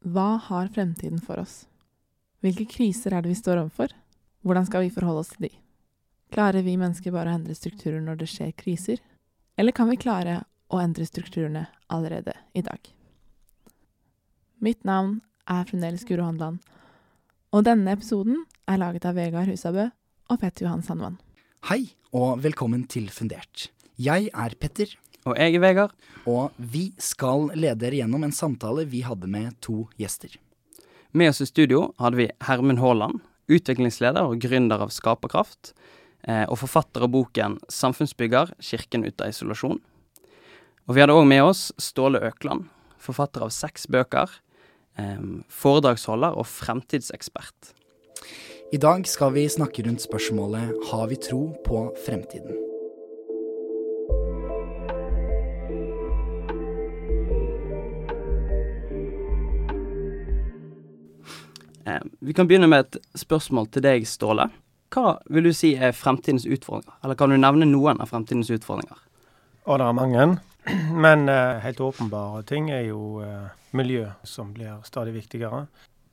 Hva har fremtiden for oss? Hvilke kriser er det vi står overfor? Hvordan skal vi forholde oss til de? Klarer vi mennesker bare å endre strukturer når det skjer kriser? Eller kan vi klare å endre strukturene allerede i dag? Mitt navn er fremdeles Guro Handland, og denne episoden er laget av Vegard Husabø og Petter Johan Sandvann. Hei, og velkommen til Fundert. Jeg er Petter, Og jeg er Vegard. og vi skal lede dere gjennom en samtale vi hadde med to gjester. Med oss i studio hadde vi Hermund Haaland, utviklingsleder og gründer av Skaperkraft, eh, og forfatter av boken 'Samfunnsbygger kirken ut av isolasjon'. Og vi hadde òg med oss Ståle Økland, forfatter av seks bøker, eh, foredragsholder og fremtidsekspert. I dag skal vi snakke rundt spørsmålet Har vi tro på fremtiden? Vi kan begynne med et spørsmål til deg, Ståle. Hva vil du si er fremtidens utfordringer? Eller kan du nevne noen av fremtidens utfordringer? Og det er mange. Men eh, helt åpenbare ting er jo eh, miljø, som blir stadig viktigere.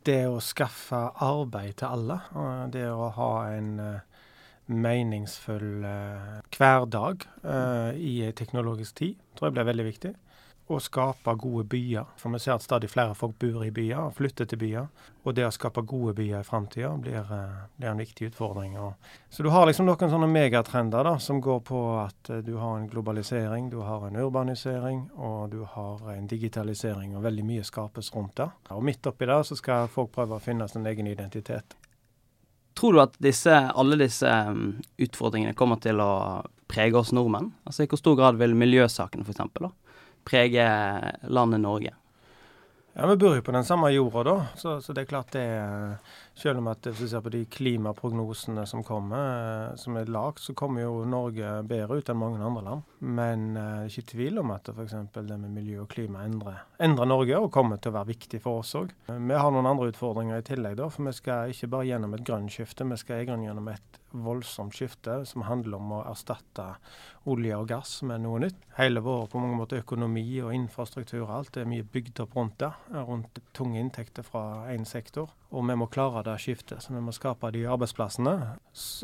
Det å skaffe arbeid til alle. det å ha en eh, meningsfull eh, hverdag eh, i teknologisk tid, tror jeg blir veldig viktig. Å skape gode byer. For vi ser at stadig flere folk bor i byer flytter til byer. Og det å skape gode byer i framtida blir, eh, blir en viktig utfordring. Så du har liksom noen sånne megatrender da, som går på at eh, du har en globalisering, du har en urbanisering og du har en digitalisering, og veldig mye skapes rundt det. Og midt oppi der så skal folk prøve å finne sin egen identitet. Tror du at disse, alle disse um, utfordringene kommer til å prege oss nordmenn? Altså I hvor stor grad vil miljøsakene f.eks. prege landet Norge? Ja, Vi bor jo på den samme jorda, da. Så, så det er klart det Selv om at hvis du ser på de klimaprognosene som kommer, eh, som er lagd, så kommer jo Norge bedre ut enn mange andre land. Men eh, det er ikke tvil om at f.eks. det med miljø og klima endrer, endrer Norge, og kommer til å være viktig for oss òg. Vi har noen andre utfordringer i tillegg, da. For vi skal ikke bare gjennom et grønt skifte, vi skal gjennom et voldsomt skifte som handler om å erstatte olje og gass med noe nytt. Hele vår på mange måter økonomi og infrastruktur og alt er mye bygd opp rundt det. Rundt tunge inntekter fra én sektor. Og vi må klare det skiftet. Så vi må skape de arbeidsplassene.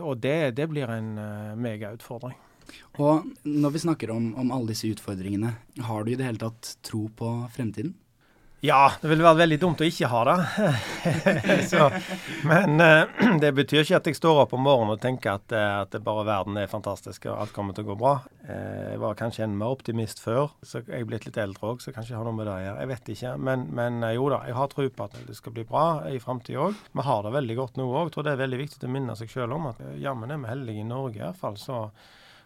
Og det, det blir en uh, megautfordring. Og når vi snakker om, om alle disse utfordringene, har du i det hele tatt tro på fremtiden? Ja, det ville vært veldig dumt å ikke ha det. så, men uh, det betyr ikke at jeg står opp om morgenen og tenker at, eh, at bare verden er fantastisk og alt kommer til å gå bra. Uh, jeg var kanskje en mer optimist før, så jeg er blitt litt eldre òg, så kanskje jeg har noe med det å gjøre. Jeg vet ikke. Men, men jo da, jeg har tro på at det skal bli bra i framtida òg. Vi har det veldig godt nå òg. Tror det er veldig viktig å minne seg sjøl om at jammen er vi heldige i Norge i hvert fall. så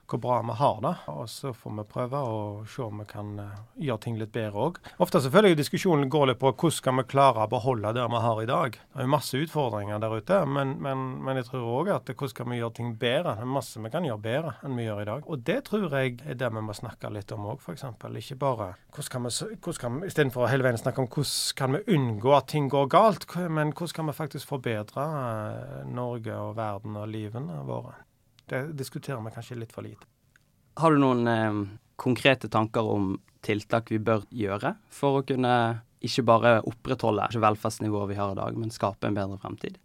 hvor bra vi har det. Og så får vi prøve å se om vi kan eh, gjøre ting litt bedre òg. Ofte så føler jeg diskusjonen går litt på hvordan skal vi klare å beholde det vi har i dag. Det er jo masse utfordringer der ute, men, men, men jeg tror òg at hvordan skal vi gjøre ting bedre. Det er masse vi kan gjøre bedre enn vi gjør i dag. Og det tror jeg er det vi må snakke litt om òg, f.eks. Ikke bare hvordan vi, hvordan kan vi istedenfor å hele veien snakke om hvordan kan vi unngå at ting går galt, men hvordan kan vi faktisk forbedre eh, Norge og verden og livene våre. Det diskuterer vi kanskje litt for lite. Har du noen eh, konkrete tanker om tiltak vi bør gjøre for å kunne ikke bare opprettholde velferdsnivået vi har i dag, men skape en bedre fremtid?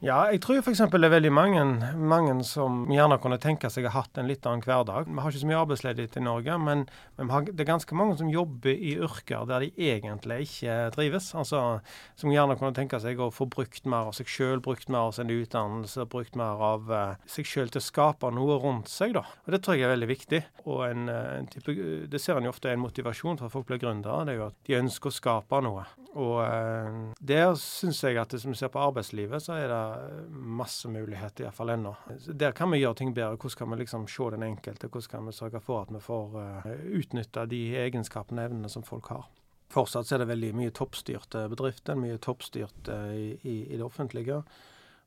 Ja, jeg tror f.eks. det er veldig mange, mange som gjerne kunne tenke seg å ha hatt en litt annen hverdag. Vi har ikke så mye arbeidsledighet i Norge, men, men har, det er ganske mange som jobber i yrker der de egentlig ikke trives. Altså, Som gjerne kunne tenke seg å få brukt mer av seg sjøl, brukt mer av sin utdannelse, brukt mer av uh, seg sjøl til å skape noe rundt seg. da. Og Det tror jeg er veldig viktig. Og en, eh, en type, Det ser en jo ofte er en motivasjon for at folk blir gründere. Det er jo at de ønsker å skape noe. Og uh, der syns jeg at hvis vi ser på arbeidslivet, så er det masse muligheter, iallfall ennå. Der kan vi gjøre ting bedre. Hvordan kan vi liksom se den enkelte? Hvordan kan vi sørge for at vi får uh, utnytta de egenskapene og evnene som folk har? Fortsatt er det veldig mye toppstyrte bedrifter, mye toppstyrt eh, i, i, i det offentlige.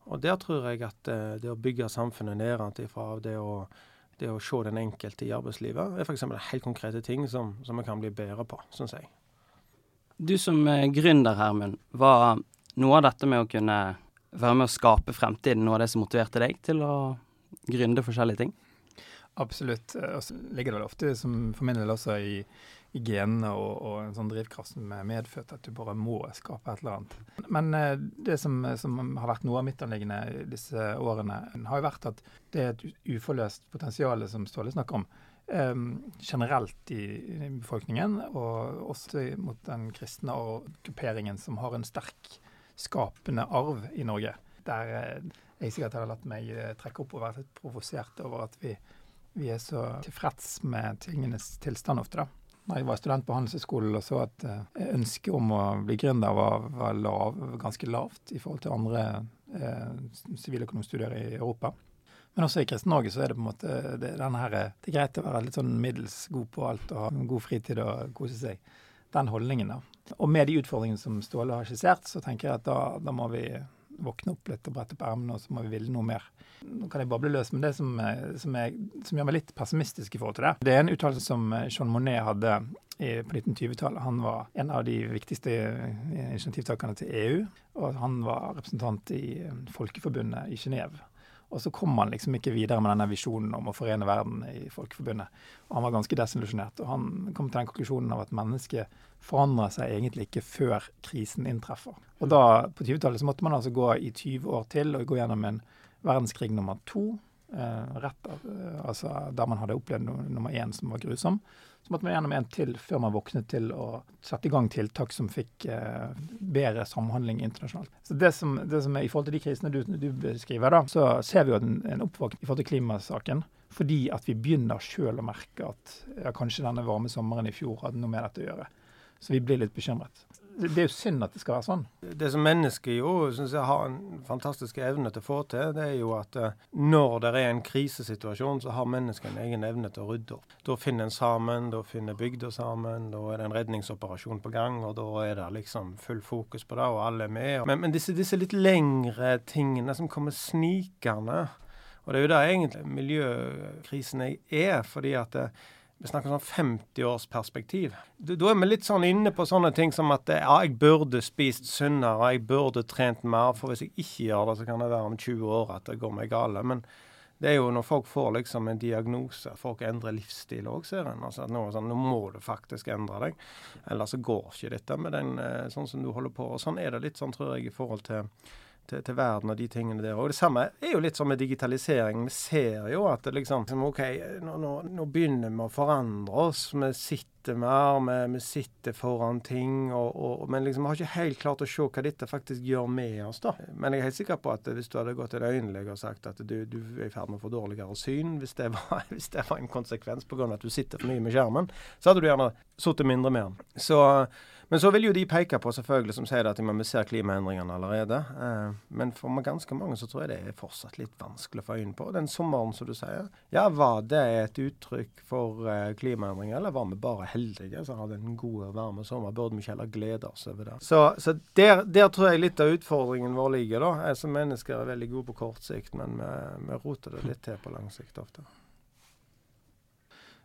Og der tror jeg at eh, det å bygge samfunnet nedenfra, det å det å se den enkelte i arbeidslivet, er f.eks. helt konkrete ting som, som vi kan bli bedre på, syns jeg. Du som eh, gründer, Hermund, var noe av dette med å kunne være med å skape fremtiden noe av det som motiverte deg til å gründe forskjellige ting? Absolutt. Og så ligger det vel ofte, som for min del også, i i genene og, og, en sånn drivkraft som er medfødt, at du bare må skape et eller annet. Men eh, det som, som, har vært noe av mitt anliggende disse årene, har jo vært at det er et uforløst potensial som Ståle snakker om. Um, generelt i, i, befolkningen, og også mot den kristne og grupperingen som har en sterk skapende arv i Norge. Der eh, jeg sikkert hadde latt meg eh, trekke opp og vært litt provosert over at vi, vi er så tilfreds med tingenes tilstand ofte, da når jeg var student på Handelshøyskolen og så at eh, ønsket om å bli gründer var, var lav, ganske lavt i forhold til andre eh, siviløkonomstudier i Europa. Men også i Kristen-Norge så er det på en måte det, her, det er greit å være litt sånn middels god på alt og ha god fritid og kose seg. Den holdningen, da. Og med de utfordringene som Ståle har skissert, så tenker jeg at da, da må vi våkne opp litt og brette opp ermene, og så må vi ville noe mer. Nå kan jeg bable løs, med det som, som, jeg, som, gjør meg litt pessimistisk i forhold til det, det er en uttalelse som eh, Jean Monnet hadde på 1920-tallet. Han var en av de viktigste eh, initiativtakerne til EU, og han var representant i eh, Folkeforbundet i Genéve. Og så kom han liksom ikke videre med denne visjonen om å forene verden i Folkeforbundet. Og han var ganske desillusjonert. Og han kom til den konklusjonen av at mennesket forandrer seg egentlig ikke før krisen inntreffer. Og da, på 20-tallet, så måtte man altså gå i 20 år til og gå gjennom en verdenskrig nummer to. Eh, rett, av, altså Der man hadde opplevd nummer én som var grusom. Så måtte man gjennom en til før man våknet til å sette i gang tiltak som fikk eh, bedre samhandling internasjonalt. Så det som, det som, er I forhold til de krisene du, du beskriver, da, så ser vi jo en, en oppvåkning i forhold til klimasaken. Fordi at vi begynner sjøl å merke at ja, kanskje denne varme sommeren i fjor hadde noe med dette å gjøre. Så vi blir litt bekymret det er jo synd at det skal være sånn. Det som mennesket jo synes jeg har en fantastisk evne til å få til, det er jo at uh, når det er en krisesituasjon, så har mennesket en egen evne til å rydde opp. Da finner en sammen, da finner bygda sammen, da er det en redningsoperasjon på gang, og da er det liksom full fokus på det, og alle er med. Men, men disse, disse, litt lengre tingene som kommer snikende, og det er jo det egentlig miljøkrisen er, fordi at uh, vi snakker sånn 50-årsperspektiv. Da er vi litt sånn inne på sånne ting som at ja, jeg burde spist sunnere, jeg burde trent mer. For hvis jeg ikke gjør det, så kan det være om 20 år at det går meg gale. Men det er jo når folk får liksom en diagnose, folk endrer livsstil òg, ser en. Altså nå, sånn, nå, må du faktisk endre deg. Ellers så går ikke dette med den eh, sånn som du holder på. Og sånn er det litt sånn, tror jeg, i forhold til til, til, verden og de tingene der. Og det samme er jo litt sånn med digitalisering. Vi ser jo at det liksom OK, nå, nå, nå begynner vi å forandre oss. Vi sitter mer, vi, vi sitter foran ting. Og, og, men liksom, vi har ikke helt klart å se hva dette faktisk gjør med oss. da. Men jeg er helt sikker på at hvis du hadde gått til øyelege og sagt at du, du, er i ferd med å få dårligere syn, hvis det var, hvis det var en konsekvens pga. at du sitter for mye med skjermen, så hadde du gjerne sittet mindre med den. Så men så vil jo de peke på, selvfølgelig, som sier at vi ser klimaendringene allerede. Eh, men for ganske mange så tror jeg det er fortsatt litt vanskelig å få øynene på. Den sommeren, som du sier. Ja, var det et uttrykk for eh, klimaendringer, eller var vi bare heldige som hadde en god varm sommer? Burde vi ikke heller glede oss over det? Så, så der, der, tror jeg litt av utfordringen vår ligger, da. Jeg som mennesker er veldig gode på kort sikt, men vi, vi roter det litt til på lang sikt ofte.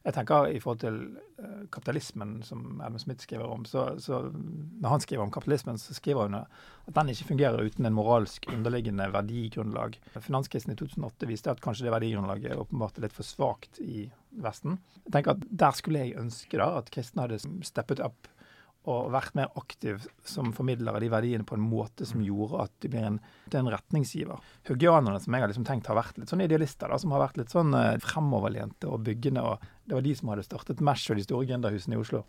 Jeg tenker i forhold til uh, kapitalismen, som Adam Smith skriver om, så, så, når han skriver om kapitalismen, så skriver hun at den ikke fungerer uten en moralsk underliggende verdigrunnlag. Finanskrisen i 2008 viste at kanskje det verdigrunnlaget åpenbart er litt for svakt i Vesten. Jeg tenker at Der skulle jeg ønske da at kristne hadde steppet opp og vært mer aktiv som formidler av de verdiene på en måte som gjorde at de blir en, en retningsgiver. Haugianerne, som jeg har liksom tenkt har vært litt sånn idealister, da, som har vært litt sånn eh, fremoverlente og byggende. og Det var de som hadde startet Mesh og de store gründerhusene i Oslo.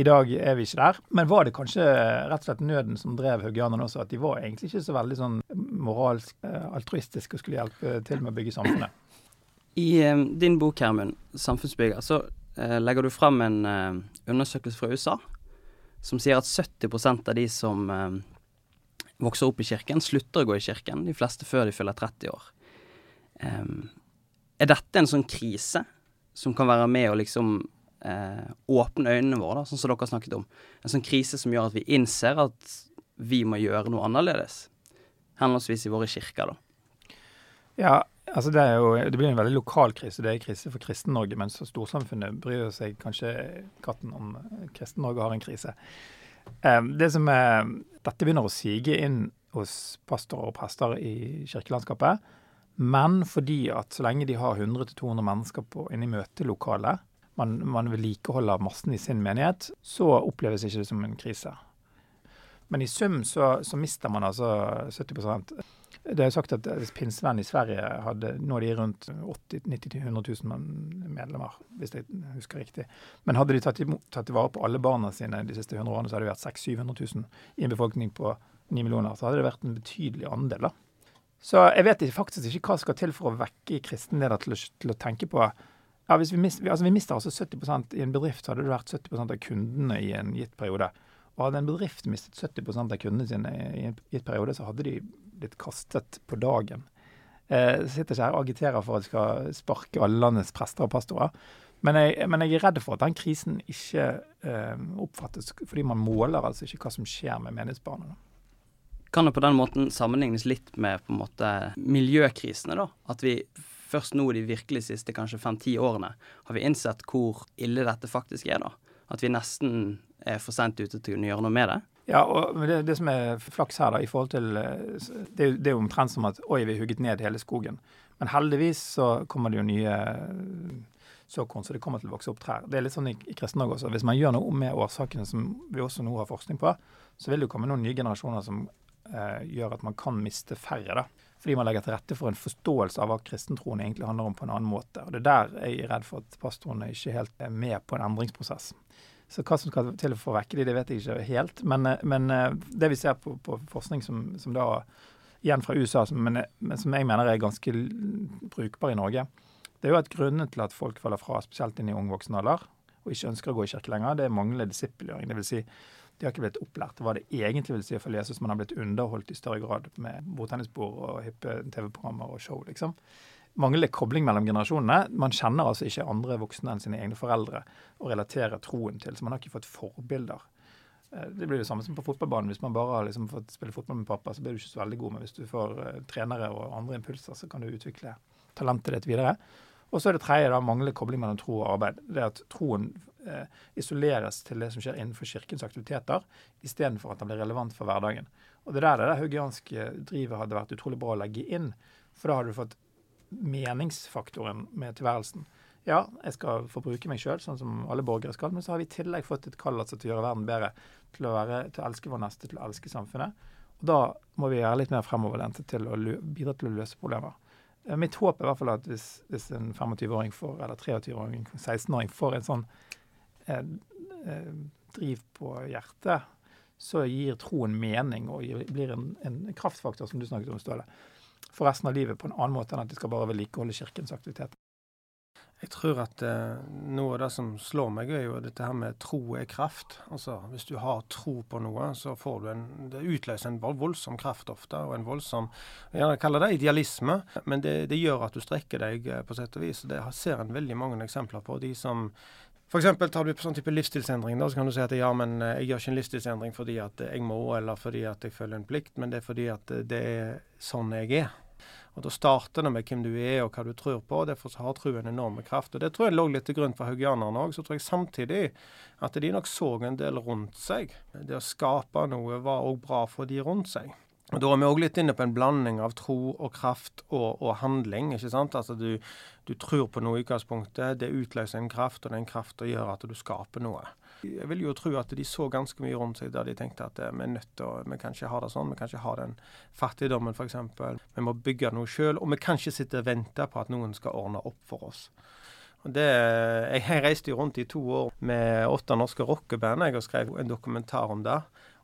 I dag er vi ikke der. Men var det kanskje rett og slett nøden som drev haugianerne også? At de var egentlig ikke så veldig sånn moralsk eh, altruistiske og skulle hjelpe til med å bygge samfunnet? I eh, din bok, Hermund, 'Samfunnsbygger', så eh, legger du fram en eh, undersøkelse fra USA som sier at 70% av de som eh, vokser opp i kirken, slutter å gå i kirken, de fleste før de fyller 30 år. Um, er dette en sånn krise som kan være med å liksom eh, åpne øynene våre, da, sånn som dere har snakket om? En sånn krise som gjør at vi innser at vi må gjøre noe annerledes, henholdsvis i våre kirker, da. Ja, Altså det, jo, det, blir en veldig lokal krise. Det er krise for Kristen-Norge, mens storsamfunnet bryr seg kanskje katten om Kristen-Norge har en krise. Det som er, dette begynner å sige inn hos pastorer og prester i kirkelandskapet. Men fordi at så lenge de har 100-200 mennesker på, inne i møtelokalet, man, man vedlikeholder massen i sin menighet, så oppleves ikke det som en krise. Men i sum så, så mister man altså 70% Det er jo sagt at pinsevenn i Sverige hadde nå er de rundt 80 90 000-100 000 medlemmer, hvis jeg husker riktig. Men hadde de tatt, i, vare på alle barna sine de siste 100 årene, så hadde det vært 600 000-700 000 i en befolkning på 9 millioner. Så hadde det vært en betydelig andel. da. Så jeg vet faktisk ikke hva skal til for å vekke kristenleder til, til å tenke på ja, hvis vi, mist, altså vi mister altså 70% I en bedrift så hadde det vært 70 av kundene i en gitt periode. Og hadde en bedrift mistet 70 av kundene sine i en gitt periode, så hadde de blitt kastet på dagen. Jeg sitter ikke her og agiterer for at de skal sparke alle landets prester og pastorer. Men jeg, men jeg, er redd for at den krisen ikke eh, oppfattes, fordi man måler altså ikke hva som skjer med menighetsbarna. Kan det på den måten sammenlignes litt med på en måte miljøkrisene, da? At vi først nå de virkelig siste kanskje fem-ti årene har vi innsett hvor ille dette faktisk er, da. At vi nesten er for sent ute til å kunne gjøre noe med det. Ja, og det, det, som er flaks her, da, i forhold til eh, Det, det er jo omtrent som at oi, vi hugget ned hele skogen. Men heldigvis så kommer det jo nye såkorn, så det kommer til å vokse opp trær. Det er litt sånn i, i Kristen-Norge også. Hvis man gjør noe med årsakene som vi også nå har forskning på, så vil det jo komme noen nye generasjoner som eh, gjør at man kan miste færre. da. Fordi man legger til rette for en forståelse av hva kristentroen egentlig handler om på en annen måte. Og Det er der jeg er redd for at pastorene ikke helt er med på en endringsprosess. Så hva som skal til for å vekke de, det vet jeg ikke helt. Men, eh, men eh, det vi ser på, på forskning som, som, da igjen fra USA, som, men som jeg mener er ganske brukbar i Norge, det er jo at grunnen til at folk faller fra, spesielt inn i ung voksen alder, og ikke ønsker å gå i kirke lenger, det er manglende disippelgjøring. Det vil si, de har ikke blitt opplært hva det egentlig vil si å følge Jesus, Man har blitt underholdt i større grad med bordtennisbord og hippe TV-programmer og show, liksom manglende kobling mellom generasjonene. Man kjenner altså ikke andre voksne enn sine egne foreldre å relaterer troen til. Så man har ikke fått forbilder. Eh, det blir det samme som på fotballbanen. Hvis man bare har liksom fått spille fotball med pappa, så blir du ikke så veldig god. Men hvis du får uh, trenere og andre impulser, så kan du utvikle talentet ditt videre. Og så er det tredje da, manglende kobling mellom tro og arbeid. Det at troen eh, isoleres til det som skjer innenfor kirkens aktiviteter, istedenfor at den blir relevant for hverdagen. Og Det der det der haugianske drivet hadde vært utrolig bra å legge inn. For da hadde du fått meningsfaktoren med tilværelsen. Ja, jeg skal forbruke meg sjøl, sånn som alle borgere skal, men så har vi i tillegg fått et kall altså, til å gjøre verden bedre, til å, være, til å elske vår neste, til å elske samfunnet. Og Da må vi være litt mer fremoverlente til å bidra til å løse problemer. Eh, mitt håp er i hvert fall at hvis, hvis en 25-åring får, eller 23-åring, 16-åring får en sånn eh, eh, driv på hjertet, så gir troen mening og blir en, en kraftfaktor, som du snakket om, Ståle for resten av livet på en annen måte enn at de skal bare vedlikeholde kirkens aktivitet. Jeg tror at eh, noe av det som slår meg, er jo dette her med tro er kraft. Altså, Hvis du har tro på noe, så får du en Det utløser en voldsom kraft ofte, og en voldsom Jeg kaller det idealisme, men det, det gjør at du strekker deg eh, på sett og vis. Det ser en veldig mange eksempler på. De som F.eks. tar du på sånn type livsstilsendring, da, så kan du si at ja, men eh, jeg gjør ikke en livsstilsendring fordi at jeg må, eller fordi at jeg føler en plikt, men det er fordi at det er sånn jeg er. Og Da starter det med hvem du er og hva du tror på. og Derfor har troen enorme kraft. og Det tror jeg lå litt til grunn for haugianerne òg. Så tror jeg samtidig at de nok så en del rundt seg. Det å skape noe var òg bra for de rundt seg. Og Da er vi òg litt inne på en blanding av tro og kraft og, og handling. ikke sant? Altså du, du tror på noe i utgangspunktet, det utløser en kraft, og den krafta gjør at du skaper noe. Jeg vil jo tro at de så ganske mye rundt seg der de tenkte at eh, vi er nødt til å Vi kan ikke ha det sånn. Vi kan ikke ha den fattigdommen, f.eks. Vi må bygge noe sjøl. Og vi kan ikke sitte og vente på at noen skal ordne opp for oss. Det, jeg reiste jo rundt i to år med åtte norske rockeband og skrev en dokumentar om det.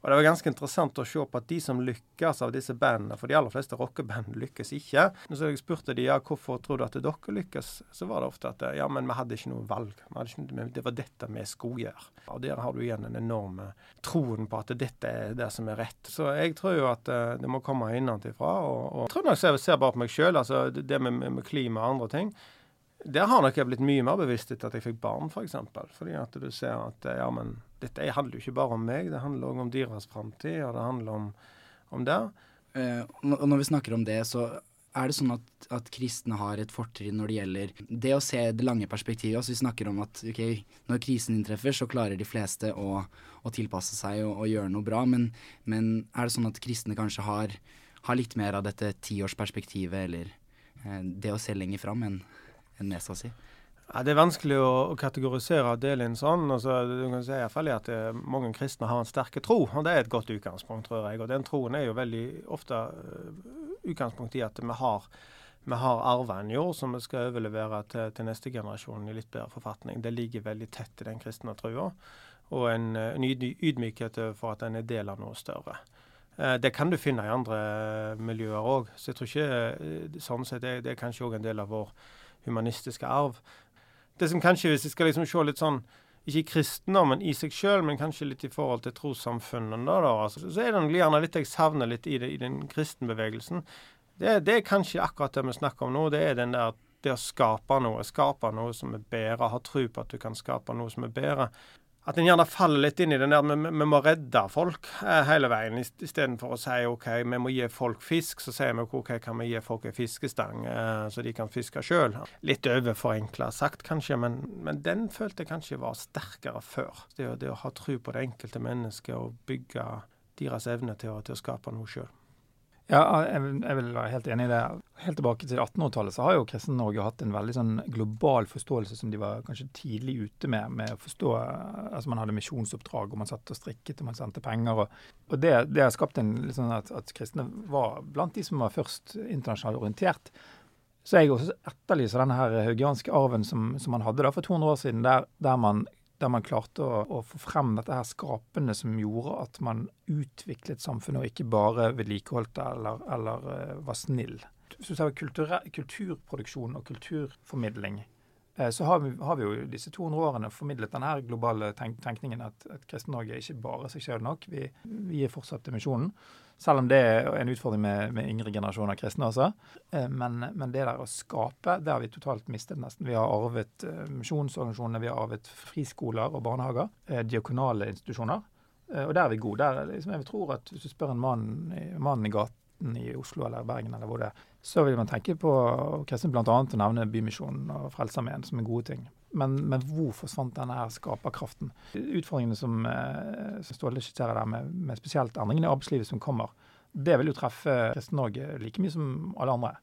Og det var ganske interessant å se på at de som lykkes av disse bandene, for de aller fleste rockeband lykkes ikke. Så jeg spurte de ja, hvorfor tror du at dere lykkes, så var det ofte at ja, men vi hadde ikke noe valg. Ikke, det var dette vi skulle gjøre. Og der har du igjen den enorme troen på at dette er det som er rett. Så jeg tror jo at uh, det må komme innenfra. Og, og jeg tror nok jeg ser bare på meg sjøl, altså det med, med klima og andre ting. Der har nok jeg blitt mye mer bevisst etter at jeg fikk barn, f.eks. For. Fordi at du ser at ja, men dette handler jo ikke bare om meg, det handler òg om dyras framtid, og det handler om, om det. Uh, og når vi snakker om det, så er det sånn at, at kristne har et fortrinn når det gjelder det å se det lange perspektivet. Altså Vi snakker om at ok, når krisen inntreffer, så klarer de fleste å, å tilpasse seg og, og, gjøre noe bra. Men, men, er det sånn at kristne kanskje har, har litt mer av dette tiårsperspektivet, eller eh, det å se lenger fram enn en nesa si? Ja, det er vanskelig å, kategorisere og dele inn sånn. Altså, du kan si i hvert fall at uh, Mange kristne har en sterke tro, og det er et godt utgangspunkt, tror jeg. Og Den troen er jo veldig ofte uh, utgangspunkt i at vi har, vi har arva en jord som vi skal overlevere til, til, neste generasjon i litt bedre forfatning. Det ligger veldig tett i den kristne trua. Og en, en ydmykhet for at en er del av noe større. Det kan du finne i andre miljøer òg. Så jeg tror ikke sånn sett, det, det er kanskje òg en del av vår humanistiske arv det som kanskje, hvis jeg skal liksom se litt sånn ikke i kristendommen i seg sjøl, men kanskje litt i forhold til trossamfunnene, da, da altså, så er det gjerne litt jeg savner litt i, det, i den kristenbevegelsen. Det, det, er kanskje akkurat det vi snakker om nå. Det er den der det å skape noe. Skape noe som er bedre. Ha tro på at du kan skape noe som er bedre at en gjerne faller litt inn i den der vi, vi må redde folk eh, hele veien, istedenfor å si OK, vi må gi folk fisk. Så sier vi OK, kan vi gi folk en fiskestang, eh, så de kan fiske sjøl. Litt overforenkla sagt, kanskje, men, men, den følte jeg kanskje var sterkere før. Det, det å ha tro på det enkelte mennesket og bygge deres evne til å, til å skape noe sjøl. Ja, jeg vil, være helt enig i det. Helt tilbake til 1800-tallet så har jo Kristen-Norge hatt en veldig sånn global forståelse som de var kanskje tidlig ute med. med å forstå, altså Man hadde misjonsoppdrag, og man satt og strikket og man sendte penger. og, og Det, det har skapt en, liksom at, at, kristne var blant de som var først internasjonalt orientert. Så jeg også etterlyser denne her haugianske arven som, som, man hadde da for 200 år siden, der, der man der man klarte å, å, få frem dette her skapende som gjorde at man utviklet samfunnet, og ikke bare vedlikeholdt det eller, eller uh, var snill. Så ser vi kulturproduksjon og kulturformidling. Uh, så har vi, har vi, jo disse 200 årene formidlet denne globale tenk tenkningen at, at Kristen-Norge er ikke bare seg selv nok. Vi, vi er fortsatt til misjonen. Selv om det er en utfordring med, med yngre generasjoner kristne også. Eh, men, men, det der å skape, det har vi totalt mistet nesten. Vi har arvet eh, misjonsorganisasjonene, vi har arvet friskoler og barnehager. Eh, diakonale institusjoner. Og der er vi gode. Der, liksom, jeg tror at Hvis du spør en mann, mann i gaten i Oslo eller Bergen eller hvor det er, så vil man tenke på kristne bl.a. å nevne Bymisjonen og Frelsesarmeen som er gode ting. Men, men, hvor forsvant denne her skaperkraften? Utfordringene som, eh, som Ståle skisserer der, med, med, spesielt endringene i arbeidslivet som kommer, det vil jo treffe Kristen-Norge like mye som alle andre.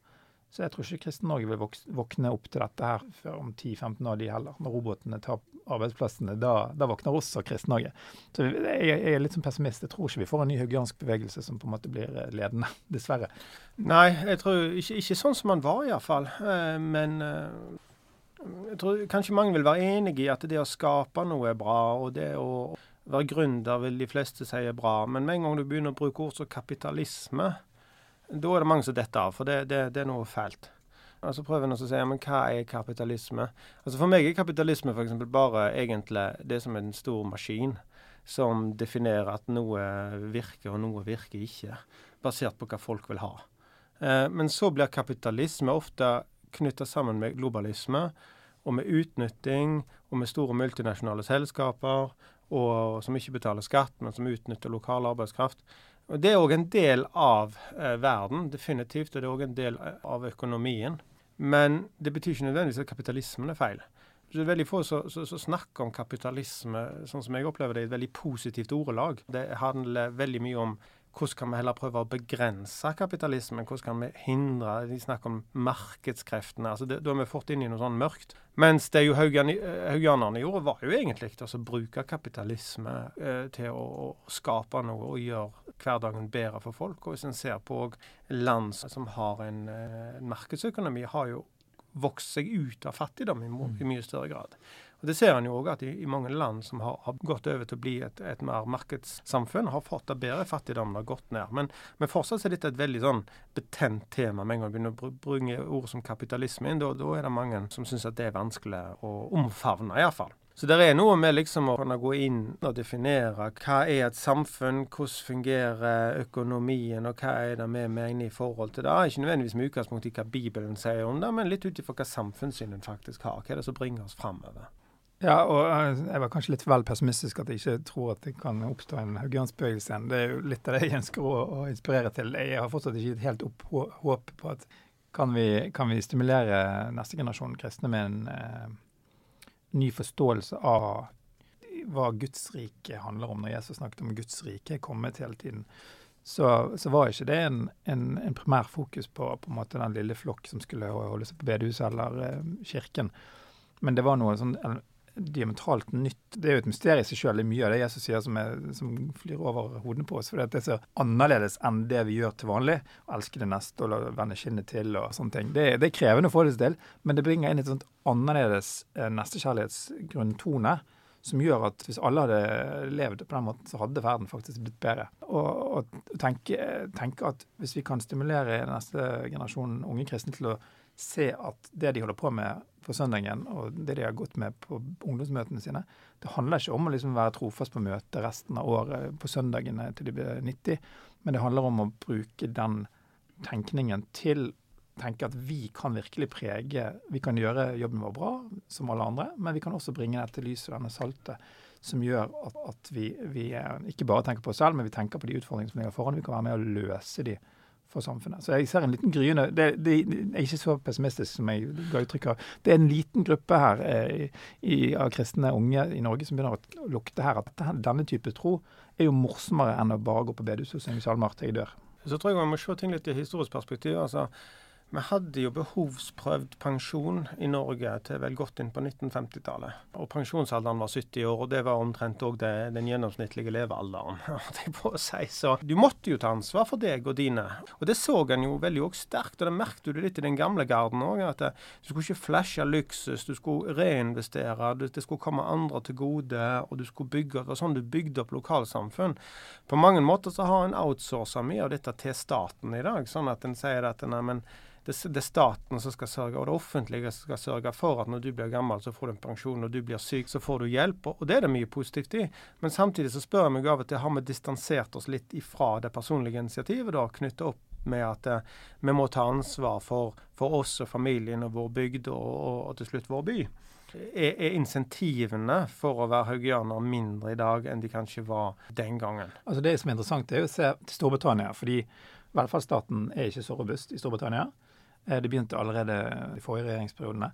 Så jeg tror ikke Kristen-Norge vil våkne opp til dette her før om 10-15 år, de heller. Når robotene tar arbeidsplassene, da, da våkner også Kristen-Norge. Så jeg, jeg, er litt som pessimist. Jeg tror ikke vi får en ny haugiansk bevegelse som på en måte blir eh, ledende, dessverre. Nei, jeg tror ikke, ikke sånn som man var, iallfall. Eh, men jeg tror kanskje mange vil være enig i at det å skape noe er bra, og det å være gründer vil de fleste si er bra. Men med en gang du begynner å bruke ord som kapitalisme, da er det mange som detter av, for det, det, det er noe fælt. Altså prøver å si men hva er kapitalisme? Altså For meg er kapitalisme f.eks. bare egentlig det som er en stor maskin som definerer at noe virker og noe virker ikke, basert på hva folk vil ha. Eh, men så blir kapitalisme ofte knytta sammen med globalisme og med utnytting og med store multinasjonale selskaper og, som ikke betaler skatt, men som utnytter lokal arbeidskraft. Og Det er òg en del av eh, verden, definitivt, og det er òg en del av økonomien. Men det betyr ikke nødvendigvis at kapitalismen er feil. Det er veldig få som snakker om kapitalisme sånn som jeg opplever det, i et veldig positivt ordelag. Det handler veldig mye om hvordan kan vi heller prøve å begrense kapitalismen? Hvordan kan vi hindre De snakker om markedskreftene. altså Da har vi fått inn i noe sånn mørkt. Mens det jo haugianerne gjorde, var jo egentlig å bruke kapitalisme eh, til å, å, skape noe og gjøre hverdagen bedre for folk. Og hvis en ser på land som har en, eh, en markedsøkonomi, har jo vokst seg ut av fattigdom i, i mye større grad. Og Det ser en jo òg at i, i, mange land som har, har, gått over til å bli et, et mer markedssamfunn, har fått det bedre. Fattigdommen har gått ned. Men, men fortsatt er dette et veldig sånn betent tema. Med en gang du begynner å bruke ord som kapitalisme inn, da, er det mange som syns at det er vanskelig å omfavne, iallfall. Så det er noe med liksom å kunne gå inn og definere hva er et samfunn, hvordan fungerer økonomien, og hva er det vi mener i forhold til det. Ikke nødvendigvis med utgangspunkt i hva Bibelen sier om det, men litt ut ifra hva samfunnssynet faktisk har. Hva er det som bringer oss framover. Ja, og eh, jeg var kanskje litt vel pessimistisk at jeg ikke tror at det kan oppstå en haugiansbevegelse igjen. Det er jo litt av det jeg ønsker å, å, inspirere til. Jeg har fortsatt ikke gitt helt opp håp på at kan vi, kan vi stimulere neste generasjon kristne med en eh, ny forståelse av hva Guds rike handler om. Når Jesus snakket om Guds rike er kommet hele tiden, så, så var ikke det en, en, en primær fokus på, på en måte den lille flokk som skulle holde seg på bedehuset eller eh, kirken. Men det var noe sånn diametralt nytt. Det er jo et mysterium i seg sjøl. Det er mye av det Jesus sier som, er, som flyr over hodene på oss. For det er så annerledes enn det vi gjør til vanlig. Å elske det neste og vende kinnet til og sånne ting. Det, det, er krevende å få det til, men det bringer inn et sånt annerledes eh, nestekjærlighetsgrunntone som gjør at hvis alle hadde levd på den måten, så hadde verden faktisk blitt bedre. Og, og tenke, tenke, at hvis vi kan stimulere neste generasjon unge kristne til å se at det de holder på med på søndagen, og det de har gått med på ungdomsmøtene sine, det handler ikke om å liksom være trofast på møtet resten av året på søndagene til de blir 90, men det handler om å bruke den tenkningen til tenke at vi kan virkelig prege Vi kan gjøre jobben vår bra, som alle andre, men vi kan også bringe dette lyset denne saltet som gjør at, at vi, vi, ikke bare tenker på oss selv, men vi tenker på de utfordringene som ligger foran. Vi kan være med å løse de for samfunnet. Så jeg ser en liten gryende det, det, er ikke så pessimistisk som jeg ga uttrykk av. Det er en liten gruppe her eh, i, av kristne unge i Norge som begynner å lukte her at denne type tro er jo morsommere enn å bare gå på bedehuset og synge salmer til jeg dør. Så tror jeg man må se ting litt i historisk perspektiv. altså vi hadde jo behovsprøvd pensjon i Norge til vel godt inn på 1950-tallet. Og Pensjonsalderen var 70 år, og det var omtrent òg den gjennomsnittlige levealderen. Si. Så du måtte jo ta ansvar for deg og dine. Og det så en jo veldig også sterkt, og det merket du litt i den gamle garden òg. At du skulle ikke flashe luksus, du skulle reinvestere, det skulle komme andre til gode, og du skulle bygge Det var sånn du bygde opp lokalsamfunn. På mange måter så har en outsourca mye av dette til staten i dag, sånn at en sier at nei, men det, det, er staten som skal sørge, og det offentlige som skal sørge for at når du blir gammel, så får du en pensjon. Når du blir syk, så får du hjelp. Og det er det mye positivt i. Men samtidig så spør jeg meg av og til har vi distansert oss litt ifra det personlige initiativet, da, knyttet opp med at eh, vi må ta ansvar for, for, oss og familien og vår bygd, og, og, og til slutt vår by. Er, er, insentivene for å være haugianer mindre i dag enn de kanskje var den gangen? Altså Det som er interessant, er å se til Storbritannia. fordi velferdsstaten er ikke så robust i Storbritannia. Eh, det begynte allerede i forrige regjeringsperiodene.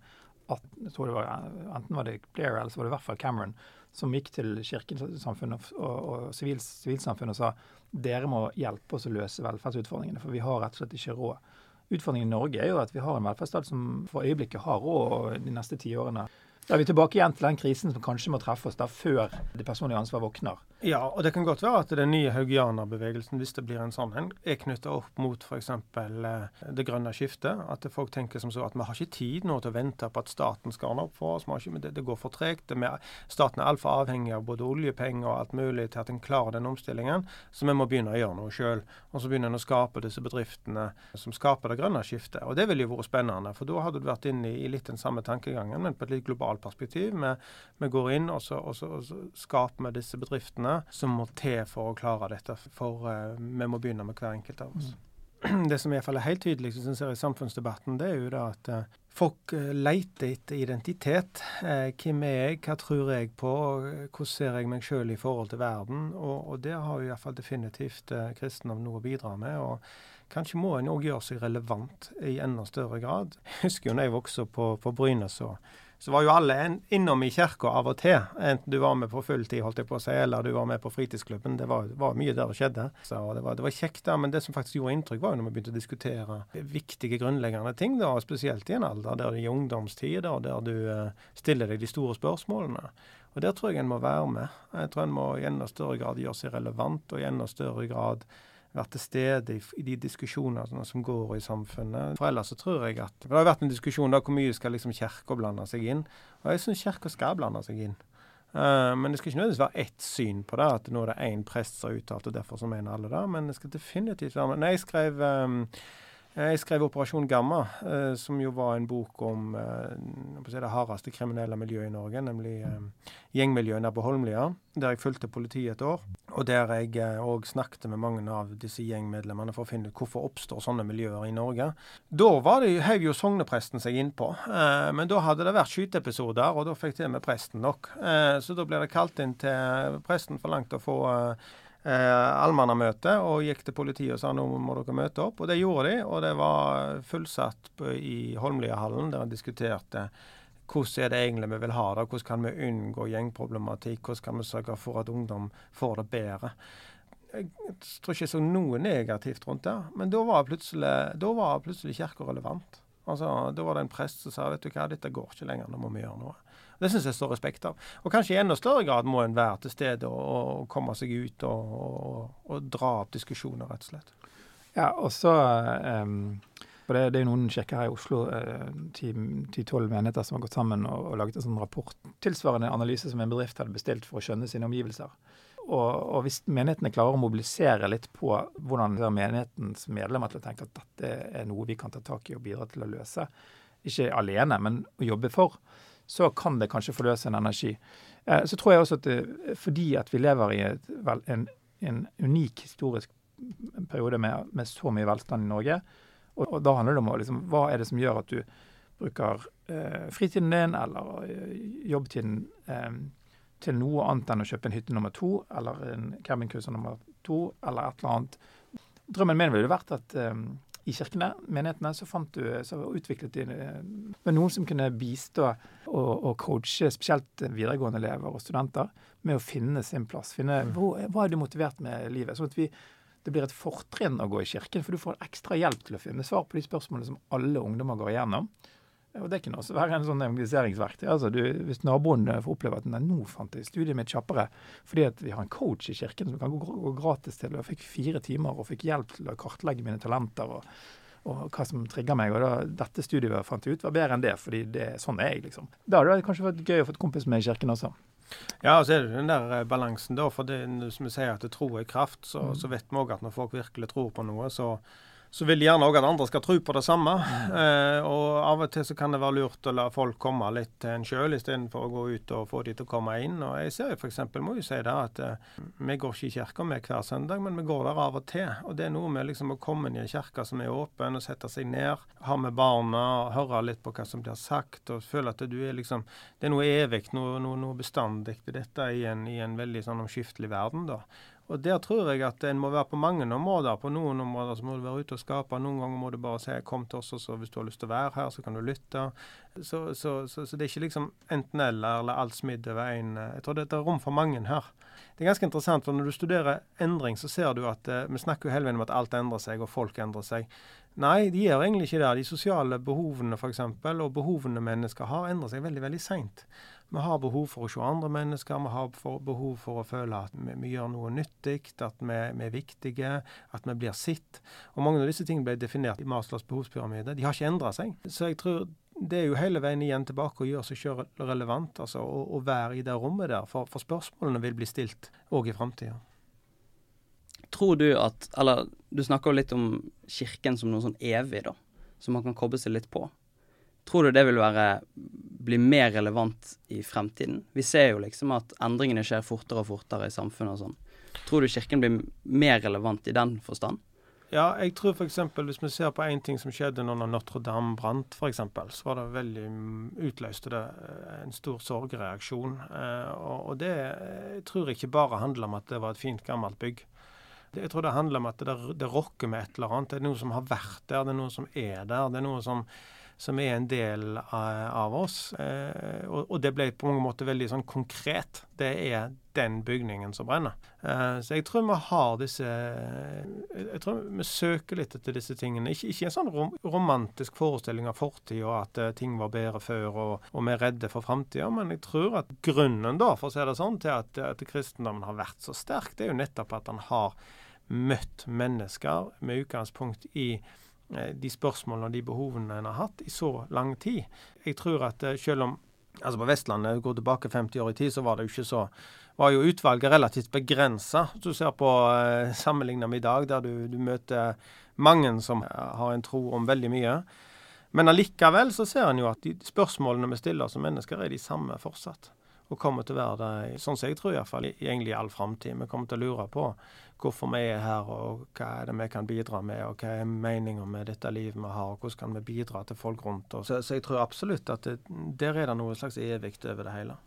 At, var, Enten var det Blair eller så var det i hvert fall Cameron som gikk til kirkesamfunnet og, og sivilsamfunnet og sa dere må hjelpe oss å løse velferdsutfordringene, for vi har rett og slett ikke råd. Utfordringen i Norge er jo at vi har en velferdsstat som for øyeblikket har råd de neste ti årene. Da er vi tilbake igjen til den krisen som kanskje må treffe oss da før det personlige ansvaret våkner. Ja, og det kan godt være at den nye haugianerbevegelsen, hvis det blir en sånn en, er knytta opp mot f.eks. Eh, det grønne skiftet. At folk tenker som så at vi har ikke tid nå til å vente på at staten skal ordne opp for oss. Ikke, det, det, går for tregt. Staten er altfor avhengig av både oljepenger og alt mulig til at en klarer den omstillingen. Så vi må begynne å gjøre noe sjøl. Og så begynner en å skape disse bedriftene som skaper det grønne skiftet. Og det ville jo vært spennende, for da hadde du vært inne i litt den samme tankegangen, men på et litt globalt perspektiv. Vi, vi går inn og så, og så, og så skaper vi disse bedriftene som må til for å klare dette. For uh, vi må begynne med hver enkelt av oss. Mm. Det som i hvert fall er helt tydelig synes jeg, i samfunnsdebatten, det er jo da at uh, folk uh, leter etter identitet. hvem er jeg, hva tror jeg på, hvordan ser jeg meg sjøl i forhold til verden? Og, og der har jo i hvert fall definitivt uh, kristendom noe å bidra med. og Kanskje må en òg gjøre seg relevant i enda større grad. Jeg husker jo når jeg vokste opp på, på Bryne, så så var jo alle innom i kirka av og til. Enten du var med på fulltid, holdt jeg på å si, eller du var med på fritidsklubben. Det var, var mye der det skjedde. Så det var, det var, kjekt, da. Men det som faktisk gjorde inntrykk, var jo når vi begynte å diskutere viktige, grunnleggende ting. da, Spesielt i en alder der du er ungdomstid, da, der du uh, stiller deg de store spørsmålene. Og Der tror jeg en må være med. Jeg tror en må i enda større grad gjøre seg relevant, og i enda større grad vært til stede i, de diskusjonene som går i samfunnet. For ellers så tror jeg at Det har vært en diskusjon da hvor mye skal liksom Kirka blande seg inn. Og jeg syns Kirka skal blande seg inn. Uh, men det skal ikke nødvendigvis være ett syn på det, at nå er det én prest som har uttalt, og derfor så mener alle det. Men det skal definitivt være Når jeg skrev um, jeg skrev 'Operasjon Gamma', eh, som jo var en bok om eh, det hardeste kriminelle miljøet i Norge, nemlig eh, gjengmiljøet nær på Holmlia. Der jeg fulgte politiet et år. Og der jeg òg snakket med mange av disse gjengmedlemmene for å finne ut hvorfor oppstår sånne miljøer i Norge. Da var det, heiv jo sognepresten seg innpå. Men da hadde det vært skyteepisoder, og da fikk til med presten nok. Så da ble det kalt inn til presten for langt å få allmannamøte og gikk til politiet og sa nå må dere møte opp. Og det gjorde de, og det var fullsatt i Holmlia-hallen der en diskuterte hvordan er det egentlig vi vil ha det, hvordan kan vi unngå gjengproblematikk, hvordan kan vi sørge for at ungdom får det bedre. Jeg tror ikke jeg så noe negativt rundt det, men da var plutselig, da plutselig kirka relevant. Altså, Da var det en prest som sa vet du hva, dette går ikke lenger, nå må vi gjøre noe. Det syns jeg står respekt av. Og kanskje i enda større grad må en være til stede og, og komme seg ut og, og, og, dra opp diskusjoner, rett og slett. Ja, og så um, det, det, er noen sjekker her i Oslo, ti-tolv eh, menigheter, som har gått sammen og, laget en sånn rapport tilsvarende analyse som en bedrift hadde bestilt for å skjønne sine omgivelser. Og, og, hvis menighetene klarer å mobilisere litt på hvordan menighetens medlemmer til å tenke at dette er noe vi kan ta tak i og bidra til å løse, ikke alene, men å jobbe for, så kan det kanskje forløse en energi. Eh, så tror jeg også at det, fordi at vi lever i et, vel, en, en, unik historisk periode med, med, så mye velstand i Norge, og, og da handler det om liksom, hva er det som gjør at du bruker eh, fritiden din eller eh, jobbtiden eh, til noe annet enn å kjøpe en hytte nummer to, eller en cabincruiser nummer to, eller et eller annet. Drømmen min ville vært at um, i kirkene, menighetene, så, fant du, så utviklet de uh, med noen som kunne bistå og, og, coache spesielt videregående elever og studenter med å finne sin plass. Finne mm. hvor, hva er du motivert med livet. sånn at vi det blir et fortrinn å gå i kirken, for du får ekstra hjelp til å finne svar på de spørsmålene som alle ungdommer går igjennom. Og Det kan også være en sånn evangeliseringsverktøy. Altså, du, hvis naboen får oppleve at nå fant jeg studiet mitt kjappere fordi at vi har en coach i kirken som kan gå, gå gratis til, og fikk fire timer og fikk hjelp til å kartlegge mine talenter og, og hva som trigger meg. og da, Dette studiet jeg fant ut, var bedre enn det, fordi det, sånn er jeg. liksom. Da hadde det kanskje vært gøy å få et kompis med i kirken også. Ja, og så er det den der eh, balansen, da. For det, som vi sier at det tro er kraft, så, mm. så vet vi òg at når folk virkelig tror på noe, så så vil de gjerne òg at andre skal tro på det samme. Mm. Eh, og av og til så kan det være lurt å la folk komme litt til en sjøl, istedenfor å gå ut og få de til å komme inn. Og jeg ser jo f.eks. må jo si det at eh, vi går ikke i kirka med hver søndag, men vi går der av og til. Og det er noe med liksom å komme inn i en kirke som er åpen, og sette seg ned, ha med barna, høre litt på hva som blir sagt, og føle at du er liksom Det er noe evig, noe, noe, noe bestandig ved dette i en, i en veldig sånn omskiftelig verden, da. Og Der tror jeg at en må være på mange områder. På noen områder så må du være ute og skape. Noen ganger må du bare si 'kom til oss', og så hvis du har lyst til å være her, så kan du lytte. Så, så, så, så det er ikke liksom enten-eller eller alt smidd over én. Jeg tror det er rom for mange her. Det er ganske interessant, for når du studerer endring, så ser du at eh, vi snakker jo hele veien om at alt endrer seg, og folk endrer seg. Nei, de gjør egentlig ikke det. De sosiale behovene eksempel, og behovene mennesker har, endrer seg veldig veldig seint. Vi har behov for å se andre mennesker, vi har behov for å føle at vi, vi gjør noe nyttig, at vi, vi, er viktige, at vi blir sett. Og Mange av disse tingene ble definert i Maslows behovspyramide. De har ikke endra seg. Så jeg tror det er jo hele veien igjen tilbake å gjøre seg sjøl relevant, altså å, være i det rommet der. For, for spørsmålene vil bli stilt òg i framtida. Tror du at Eller du snakker jo litt om kirken som noe sånn evig, da. Som man kan koble seg litt på. Tror du det vil være, bli mer relevant i fremtiden? Vi ser jo liksom at endringene skjer fortere og fortere i samfunnet og sånn. Tror du Kirken blir mer relevant i den forstand? Ja, jeg tror f.eks. hvis vi ser på én ting som skjedde når Notre-Dame brant, f.eks., så var det veldig utløste det eh, en stor sorgreaksjon. Eh, og det jeg tror jeg ikke bare handler om at det var et fint, gammelt bygg. Jeg tror det handler om at det, det rokker med et eller annet. Det er noe som har vært der, det er noe som er der. Det er noe som som er en del av oss. Eh, og, det ble på mange måter veldig sånn konkret. Det er den bygningen som brenner. Eh, så jeg tror vi har disse Jeg tror vi søker litt etter disse tingene. Ikke, ikke en sånn rom, romantisk forestilling av fortida at uh, ting var bedre før og, og vi er redde for framtida, men jeg tror at grunnen da, for å si det sånn, til at, at kristendommen har vært så sterk, det er jo nettopp at han har møtt mennesker med utgangspunkt i Eh, de spørsmålene og de behovene en har hatt i så lang tid. Jeg tror at eh, selv om altså på Vestlandet, går tilbake 50 år i tid, så var det jo ikke så var jo utvalget relativt begrensa. Du ser på eh, sammenligna med i dag, der du, du, møter mange som har en tro om veldig mye. Men allikevel så ser en jo at de spørsmålene vi stiller som mennesker, er de samme fortsatt. Og kommer til å være det, sånn som jeg tror iallfall, egentlig i all framtid. Vi kommer til å lure på hvorfor vi er her, og hva er det vi kan bidra med, og hva er meninga med dette livet vi har, og hvordan kan vi bidra til folk rundt oss. Så, så jeg tror absolutt at det, der er det noe slags evig over det hele.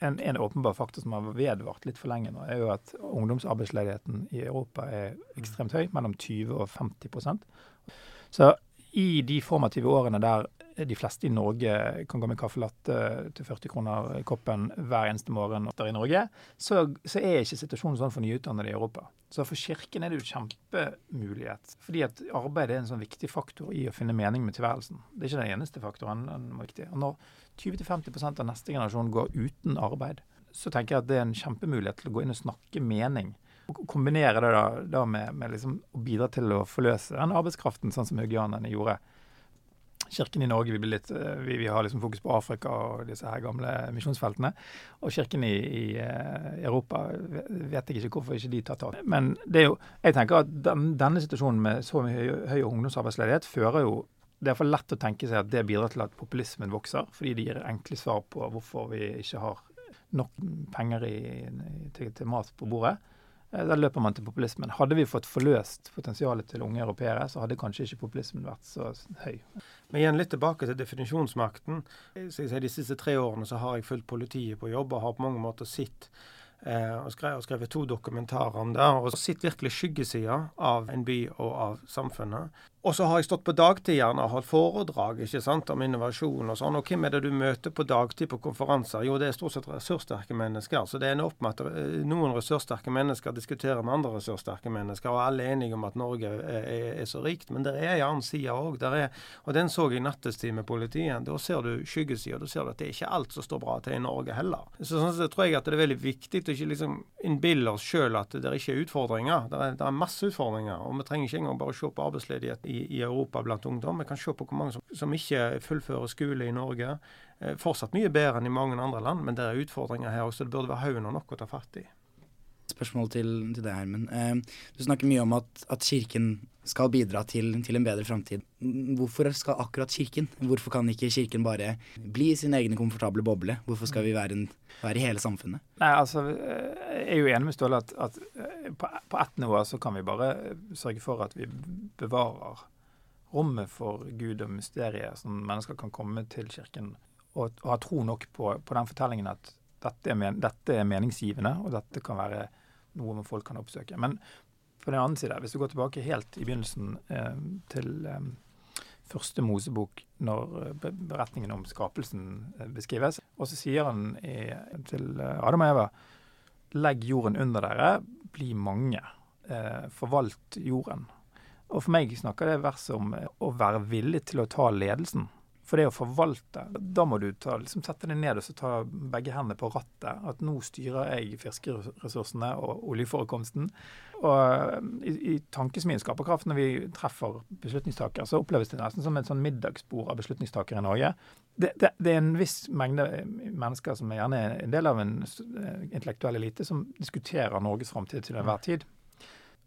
En, en, åpenbar faktor som har vedvart litt for lenge nå, er jo at ungdomsarbeidsledigheten i Europa er ekstremt høy, mellom 20 og 50% Så i de formative årene der de fleste i Norge kan gå med caffè latte til 40 kroner i koppen hver eneste morgen der i Norge, så, så er ikke situasjonen sånn for nyutdannede i Europa. Så for Kirken er det jo kjempemulighet. Fordi at arbeid er en sånn viktig faktor i å finne mening med tilværelsen. Det er ikke den eneste faktoren. den er viktig. Og når 20-50% av neste generasjon går uten arbeid, så tenker jeg at det er en kjempemulighet til å gå inn og snakke mening. Og kombinere det da, da med, med liksom å bidra til å forløse den arbeidskraften, sånn som haugianerne gjorde. Kirken i Norge vi, litt, eh, vi, vi, har liksom fokus på Afrika og disse her gamle misjonsfeltene. Og kirken i, i, eh, Europa vet jeg ikke hvorfor ikke de tar tak. Men det er jo, jeg tenker at den, denne situasjonen med så mye høy, høy ungdomsarbeidsledighet fører jo det er for lett å tenke seg at det bidrar til at populismen vokser, fordi de gir enkle svar på hvorfor vi ikke har nok penger i, til, til, mat på bordet. Eh, da løper man til populismen. Hadde vi fått forløst potensialet til unge europeere, så hadde kanskje ikke populismen vært så høy. Men igjen litt tilbake til definisjonsmakten. Sier, de siste tre årene så har jeg fulgt politiet på jobb og har på mange måter sett eh, og, skrevet, skrevet to dokumentarer om det. Og sett virkelig skyggesida av en by og av samfunnet. Og så har jeg stått på dagtid gjerne og holdt foredrag ikke sant, om innovasjon og sånn. Og hvem er det du møter på dagtid på konferanser? Jo, det er stort sett ressurssterke mennesker. Så det ender opp med at eh, noen ressurssterke mennesker diskuterer med andre ressurssterke mennesker, og alle er enige om at Norge er, er, er så rikt. Men det er en annen side òg. Og den så jeg i nattestid med politiet. Da ser du skyggesida. Da ser du at det er ikke alt som står bra til i Norge heller. Så sånn så tror jeg at det er veldig viktig å ikke liksom innbille oss sjøl at det ikke er utfordringer. Det er, er masse utfordringer. Og vi trenger ikke engang bare se på arbeidsledighet i, i, Europa blant ungdom. Vi kan se på hvor mange som, som ikke fullfører skole i Norge. Eh, fortsatt mye bedre enn i mange andre land, men det er utfordringer her også. Det burde være haugen og nok å ta fatt i. Spørsmål til, til deg, Hermen. Eh, du snakker mye om at, at Kirken skal bidra til, til en bedre framtid. Hvorfor skal akkurat Kirken? Hvorfor kan ikke Kirken bare bli i sin egen komfortable boble? Hvorfor skal vi være, en, være i hele samfunnet? Nei, altså, Jeg er jo enig med Ståle at, at eh, på, på ett nivå så kan vi bare sørge for at vi bevarer rommet for Gud og mysteriet som mennesker kan komme til Kirken og, og ha tro nok på, på, den fortellingen at dette er, men, dette er, meningsgivende, og dette kan være noe folk kan oppsøke. Men på den andre side, hvis du går tilbake helt i begynnelsen eh, til eh, første Mosebok, når eh, beretningen om skapelsen eh, beskrives, og så sier han i, til eh, Adam og Eva Legg jorden under dere, bli mange. Eh, forvalt jorden. Og for meg snakker det verset om å være villig til å ta ledelsen. For det å forvalte, da må du ta, liksom sette deg ned og så ta begge hendene på rattet. At nå styrer jeg fiskeressursene og oljeforekomsten. Og i, i tankesmien Skaperkraft, når vi treffer beslutningstakere, så oppleves det nesten som et sånn middagsbord av beslutningstakere i Norge. Det, det, det, er en viss mengde mennesker som er gjerne en del av en intellektuell elite, som diskuterer Norges framtid til enhver tid.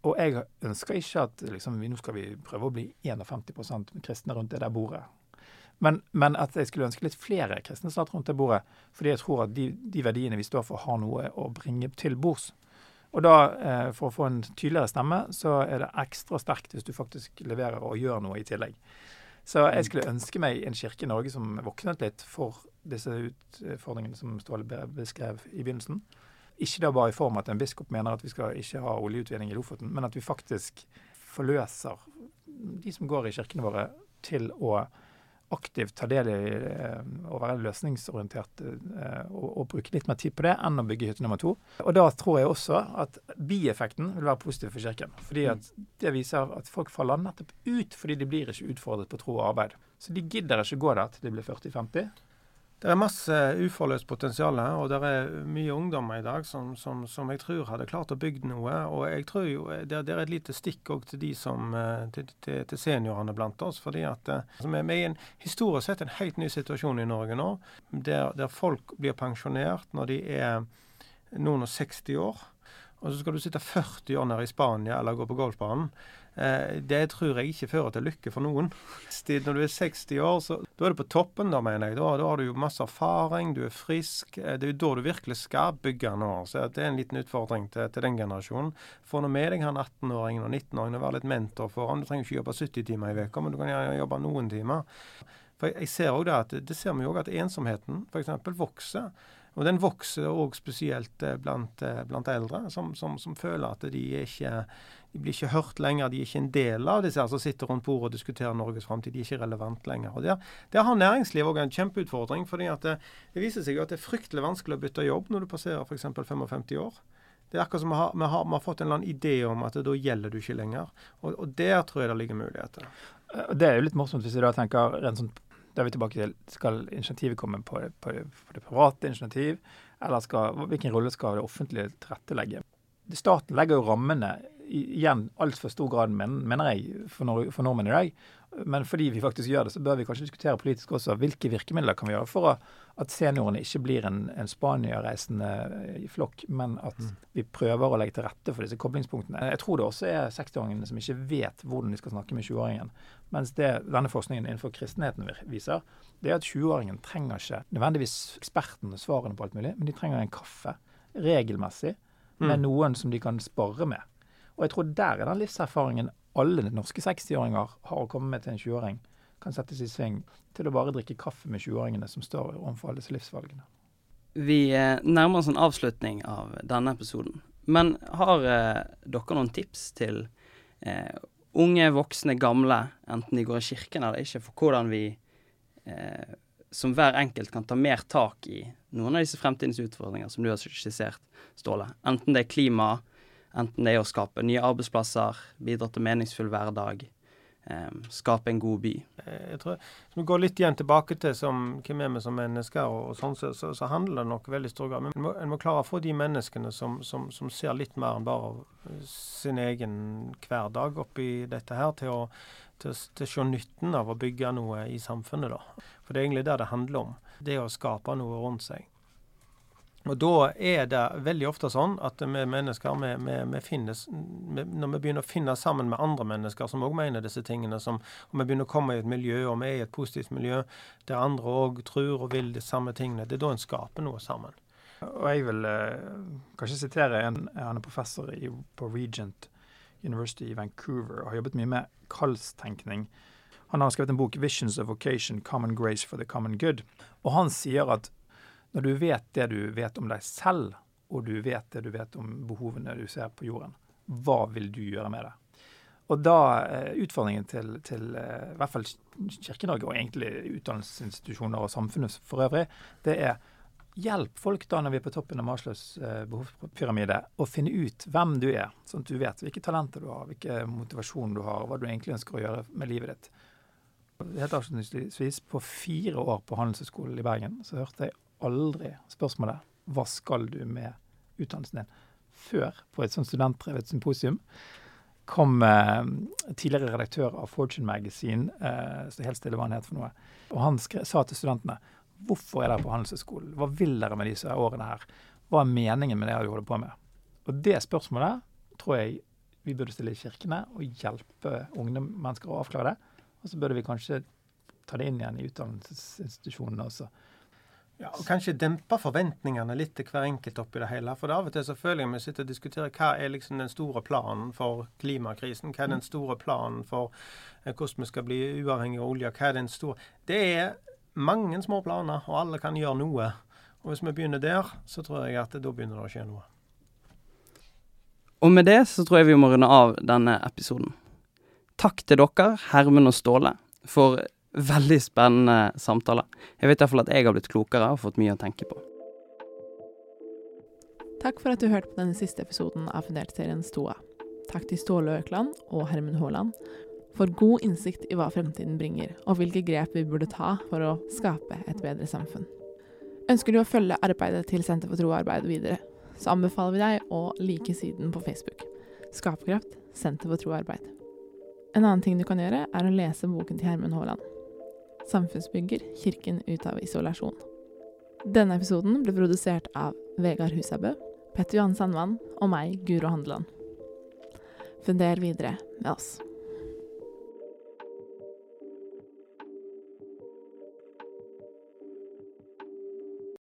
Og jeg ønsker ikke at liksom, nå skal vi prøve å bli 51% kristne rundt det der bordet. Men, men, at jeg skulle ønske litt flere kristne satt rundt det bordet. Fordi jeg tror at de, de, verdiene vi står for, har noe å bringe til bords. Og da, eh, for å få en tydeligere stemme, så er det ekstra sterkt hvis du faktisk leverer og gjør noe i tillegg. Så jeg skulle ønske meg en kirke i Norge som våknet litt for disse utfordringene som Ståle beskrev i begynnelsen. Ikke da bare i form av at en biskop mener at vi skal ikke ha oljeutvinning i Lofoten, men at vi faktisk forløser de som går i kirkene våre, til å aktivt ta del i eh, å være løsningsorientert eh, og, og, bruke litt mer tid på det enn å bygge hytte nummer to. Og da tror jeg også at bieffekten vil være positiv for Kirken. Fordi at det viser at folk faller nettopp ut fordi de blir ikke utfordret på tro og arbeid. Så de gidder ikke gå der til de blir 40-50. Det er masse uforløst potensial her, og det er mye ungdommer i dag som, som, som, jeg tror hadde klart å bygge noe. Og jeg tror jo det, det er et lite stikk òg til eh, til, til, til, seniorene blant oss. fordi at altså, Vi er i en historisk sett en helt ny situasjon i Norge nå, der, der folk blir pensjonert når de er noen og 60 år. Og så skal du sitte 40 år nede i Spania eller gå på golfbanen. Eh, det tror jeg ikke fører til lykke for noen. Når du er 60 år, så da er du på toppen, da, mener jeg. Da, da, har du jo masse erfaring, du er frisk. Eh, det er jo da du virkelig skal bygge nå. Så det er en liten utfordring til, til den generasjonen. Få nå med deg han 18-åringen og 19-åringen og være litt mentor for han. Du trenger ikke jobbe 70 timer i uka, men du kan gjerne jobbe noen timer. For jeg ser også det at, det ser vi òg at ensomheten f.eks. vokser. Og den vokser òg spesielt eh, blant, eh, blant eldre, som, som, som, føler at de, ikke, de blir ikke hørt lenger. De er ikke en del av disse som sitter rundt bordet og diskuterer Norges framtid. De er ikke relevant lenger. Og Der, der har næringslivet òg en kjempeutfordring. fordi det, det, viser seg jo at det er fryktelig vanskelig å bytte jobb når du passerer f.eks. 55 år. Det er akkurat som vi har, vi, har, vi har, fått en eller annen idé om at da gjelder du ikke lenger. Og, og der tror jeg det ligger muligheter. Det er jo litt morsomt hvis du da tenker rent sånn da er vi tilbake til skal initiativet komme på, på, på det private initiativ, eller skal, hvilken rolle skal det offentlige tilrettelegge? Staten legger jo rammene igjen altfor stor grad, mener jeg, for, nord for nordmenn i dag. Men fordi vi faktisk gjør det, så bør vi kanskje diskutere politisk også hvilke virkemidler kan vi gjøre for å, at seniorene ikke blir en, en Spania-reisende flokk, men at mm. vi prøver å legge til rette for disse koblingspunktene. Jeg tror det også er 60-åringene som ikke vet hvordan de skal snakke med 20-åringen. Mens det denne forskningen innenfor kristenheten viser, det er at 20-åringen trenger ikke nødvendigvis ekspertene svarene på alt mulig, men de trenger en kaffe regelmessig med mm. noen som de kan spare med. Og jeg tror der er den livserfaringen alle norske 60-åringer har å komme med til en 20-åring, kan settes i sving til å bare drikke kaffe med 20-åringene som står overfor alle disse livsvalgene. Vi eh, nærmer oss en avslutning av denne episoden. Men har eh, dere noen tips til eh, unge, voksne, gamle, enten de går i kirken eller ikke, for hvordan vi eh, som hver enkelt kan ta mer tak i noen av disse fremtidens utfordringer som du har skissert, Ståle. Enten det er klima, enten det er å skape nye arbeidsplasser, bidra til meningsfull hverdag, eh, skape en god by. Eh, jeg tror, Hvis vi går litt igjen tilbake til som, hvem er vi som mennesker, og, og sånn, så, så, så, handler det nok veldig stor grad Men en må, må, klare å få de menneskene som, som, som, ser litt mer enn bare sin egen hverdag oppi dette her, til å, til, til å se nytten av å bygge noe i samfunnet. da. For det er egentlig det det handler om. Det å skape noe rundt seg. Og Da er det veldig ofte sånn at vi mennesker, vi, vi, vi finnes, når vi begynner å finne sammen med andre mennesker som òg mener disse tingene, som, og vi begynner å komme i et miljø, og vi er i et positivt miljø der andre òg tror og vil de samme tingene, det er da en skaper noe sammen. Og Jeg vil eh, kanskje sitere en, han er professor i, på Regent University i Vancouver og har jobbet mye med kallstenkning. Han har skrevet en bok 'Visions of Vocation Common Grace for the Common Good'. Og han sier at når du vet det du vet om deg selv, og du vet det du vet om behovene du ser på jorden, hva vil du gjøre med det? Og da eh, Utfordringen til, til eh, i hvert fall Kirke-Norge, og egentlig utdannelsesinstitusjoner og samfunnet for øvrig, det er hjelp folk da når vi er på toppen av Maslows eh, behovspyramide, å finne ut hvem du er, sånn at du vet hvilke talenter du har, hvilken motivasjon du har, og hva du egentlig ønsker å gjøre med livet ditt. Helt avslutningsvis, på fire år på Handelshøyskolen i Bergen så hørte jeg aldri spørsmålet 'Hva skal du med utdannelsen din?' Før, på et sånt studentdrevet symposium, kom eh, tidligere redaktør av Fortune Magazine, eh, så helt stille hva han het for noe, og han skre, sa til studentene 'Hvorfor er dere på Handelshøyskolen? Hva vil dere med disse årene her? Hva er meningen med det du holder på med?' Og det spørsmålet tror jeg vi burde stille i kirkene og hjelpe unge mennesker å avklare det. Og så burde vi kanskje ta det inn igjen i utdannelsesinstitusjonene også. Ja, og Kanskje dempe forventningene litt til hver enkelt oppi det hele. For av og til så føler jeg vi sitter og diskuterer hva er liksom den store planen for klimakrisen. Hva er den store planen for eh, hvordan vi skal bli uavhengig av olje. Hva er den store Det er mange små planer, og alle kan gjøre noe. Og Hvis vi begynner der, så tror jeg at da begynner det å skje noe. Og med det så tror jeg vi må runde av denne episoden. Takk til dere, Hermen og Ståle, for Veldig spennende samtale. Jeg vet iallfall at jeg har blitt klokere og fått mye å tenke på. Takk for at du hørte på denne siste episoden av Fundert-serien Stoa. Takk til Ståle Økland og Hermen Haaland for god innsikt i hva fremtiden bringer, og hvilke grep vi burde ta for å skape et bedre samfunn. Ønsker du å følge arbeidet til Senter for tro og arbeid videre, så anbefaler vi deg å like siden på Facebook. Skaperkraft Senter for tro og arbeid. En annen ting du kan gjøre, er å lese boken til Hermen Haaland. Samfunnsbygger Kirken ut av isolasjon. Denne episoden ble produsert av Vegard Husabø, Petter Johan Sandvann og meg, Guro Handeland. Funder videre med oss.